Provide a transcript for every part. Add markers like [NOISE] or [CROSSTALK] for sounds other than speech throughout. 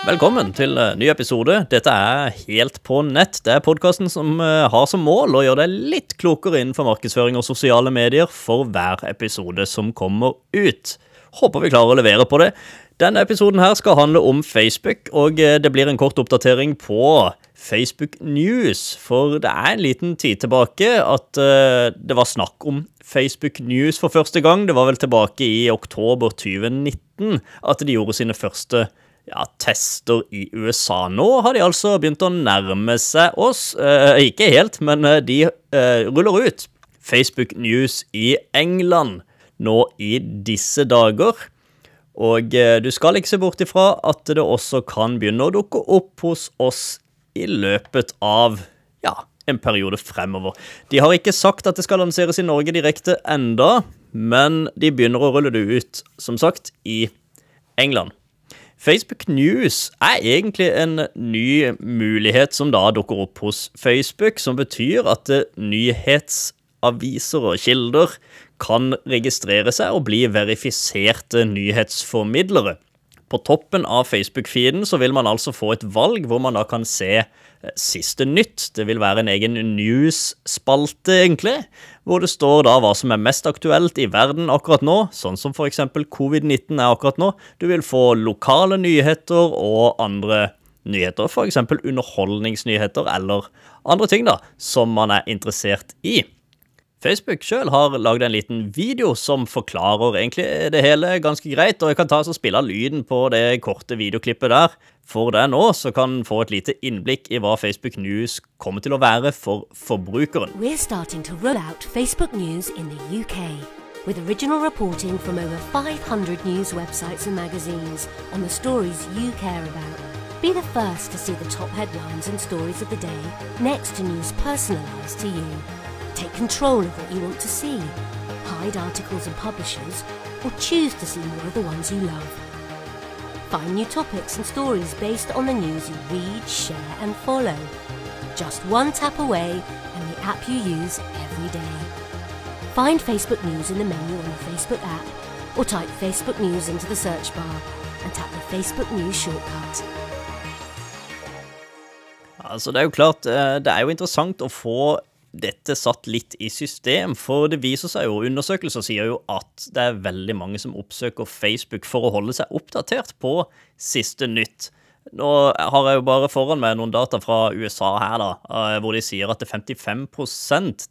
Velkommen til en ny episode. Dette er Helt på nett. Det er podkasten som eh, har som mål å gjøre deg litt klokere innenfor markedsføring og sosiale medier for hver episode som kommer ut. Håper vi klarer å levere på det. Denne episoden her skal handle om Facebook, og eh, det blir en kort oppdatering på Facebook News. For det er en liten tid tilbake at det var snakk om Facebook News for første gang. Det var vel tilbake i oktober 2019 at de gjorde sine første ja, tester i USA. Nå har de altså begynt å nærme seg oss. Eh, ikke helt, men eh, de eh, ruller ut Facebook News i England nå i disse dager. Og eh, du skal ikke se bort ifra at det også kan begynne å dukke opp hos oss i løpet av ja, en periode fremover. De har ikke sagt at det skal lanseres i Norge direkte enda, men de begynner å rulle det ut, som sagt, i England. Facebook News er egentlig en ny mulighet som da dukker opp hos Facebook, som betyr at nyhetsaviser og kilder kan registrere seg og bli verifiserte nyhetsformidlere. På toppen av Facebook-feeden så vil man altså få et valg hvor man da kan se eh, siste nytt. Det vil være en egen news-spalte, egentlig, hvor det står da hva som er mest aktuelt i verden akkurat nå, sånn som f.eks. covid-19 er akkurat nå. Du vil få lokale nyheter og andre nyheter, f.eks. underholdningsnyheter eller andre ting da, som man er interessert i. Facebook sjøl har lagd en liten video som forklarer egentlig det hele ganske greit, og jeg kan ta og spille lyden på det korte videoklippet der for deg nå, så kan få et lite innblikk i hva Facebook News kommer til å være for forbrukeren. We're starting to roll out Facebook News in the UK. With original reporting from over 500 news websites and magazines on the stories you care about. Be the first to see the top headlines and stories of the day next to news personalised to you. Take control of what you want to see, hide articles and publishers, or choose to see more of the ones you love. Find new topics and stories based on the news you read, share, and follow. Just one tap away, and the app you use every day. Find Facebook News in the menu on the Facebook app, or type Facebook News into the search bar and tap the Facebook News shortcut. Altså, det er jo klart, eh, det er jo interessant å få dette satt litt i system, for det viser seg jo, undersøkelser sier jo at det er veldig mange som oppsøker Facebook for å holde seg oppdatert på siste nytt. Nå har jeg jo bare foran meg noen data fra USA her, da, eh, hvor de sier at det er 55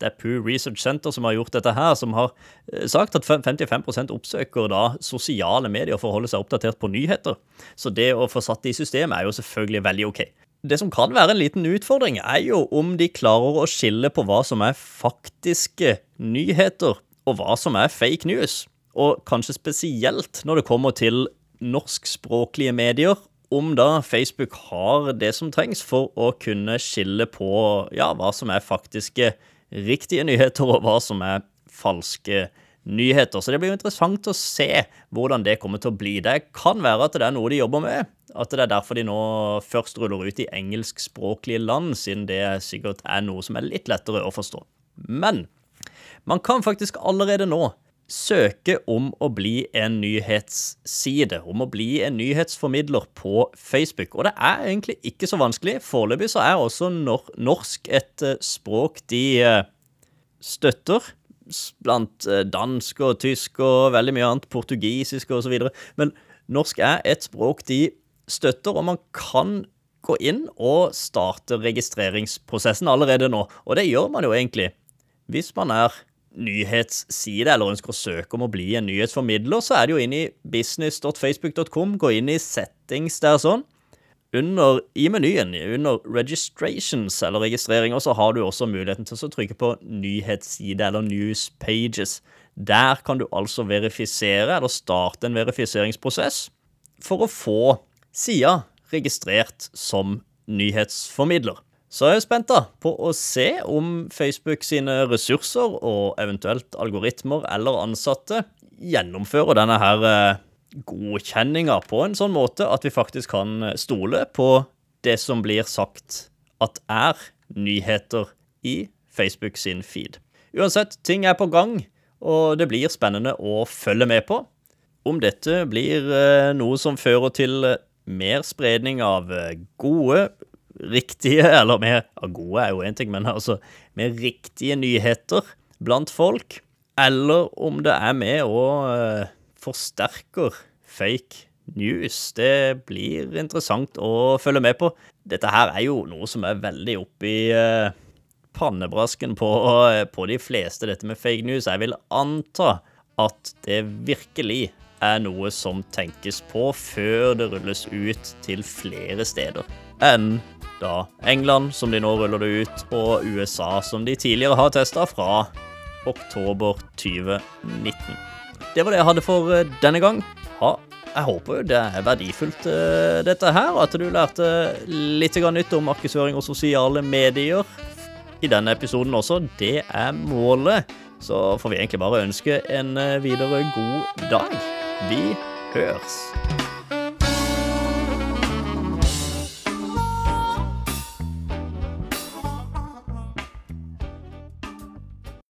Det er Pew Research Center som har gjort dette her, som har eh, sagt at 55 oppsøker da sosiale medier for å holde seg oppdatert på nyheter. Så det å få satt det i system er jo selvfølgelig veldig OK. Det som kan være en liten utfordring, er jo om de klarer å skille på hva som er faktiske nyheter, og hva som er fake news. Og kanskje spesielt når det kommer til norskspråklige medier, om da Facebook har det som trengs for å kunne skille på ja, hva som er faktiske riktige nyheter, og hva som er falske nyheter. Så det blir jo interessant å se hvordan det kommer til å bli. Det kan være at det er noe de jobber med. At det er derfor de nå først ruller ut i engelskspråklige land, siden det sikkert er noe som er litt lettere å forstå. Men man kan faktisk allerede nå søke om å bli en nyhetsside, om å bli en nyhetsformidler på Facebook. Og det er egentlig ikke så vanskelig. Foreløpig så er også norsk et eh, språk de eh, støtter. Blant eh, dansk og tysk og veldig mye annet, portugisisk osv. Men norsk er et språk de støtter, og man kan gå inn og starte registreringsprosessen allerede nå. Og det gjør man jo egentlig. Hvis man er nyhetsside eller ønsker å søke om å bli en nyhetsformidler, så er det jo inn i business.facebook.com, gå inn i settings der sånn. Under, I menyen, under registrations eller registreringer, så har du også muligheten til å trykke på nyhetsside eller news pages. Der kan du altså verifisere eller starte en verifiseringsprosess for å få sida registrert som nyhetsformidler. Så jeg er spent da på å se om Facebook sine ressurser og eventuelt algoritmer eller ansatte gjennomfører denne her eh, godkjenninga på en sånn måte at vi faktisk kan stole på det som blir sagt at er nyheter i Facebook sin feed. Uansett, ting er på gang, og det blir spennende å følge med på. Om dette blir eh, noe som fører til mer spredning av eh, gode, riktige [LAUGHS] Eller mer Gode er jo én ting, men altså mer riktige nyheter blant folk. Eller om det er med uh, forsterker fake news. Det blir interessant å følge med på. Dette her er jo noe som er veldig oppi uh, pannebrasken på, uh, på de fleste, dette med fake news. Jeg vil anta at det virkelig er noe som tenkes på før det rulles ut til flere steder enn da England, som de nå ruller det ut, og USA, som de tidligere har testa fra oktober 2019. Det var det jeg hadde for eh, denne gang. Ha, jeg håper jo det er verdifullt, uh, dette her, at du lærte litt nytt om markedsføring og sosiale medier i denne episoden også. Det er målet. Så får vi egentlig bare ønske en eh, videre god dag. Vi høres.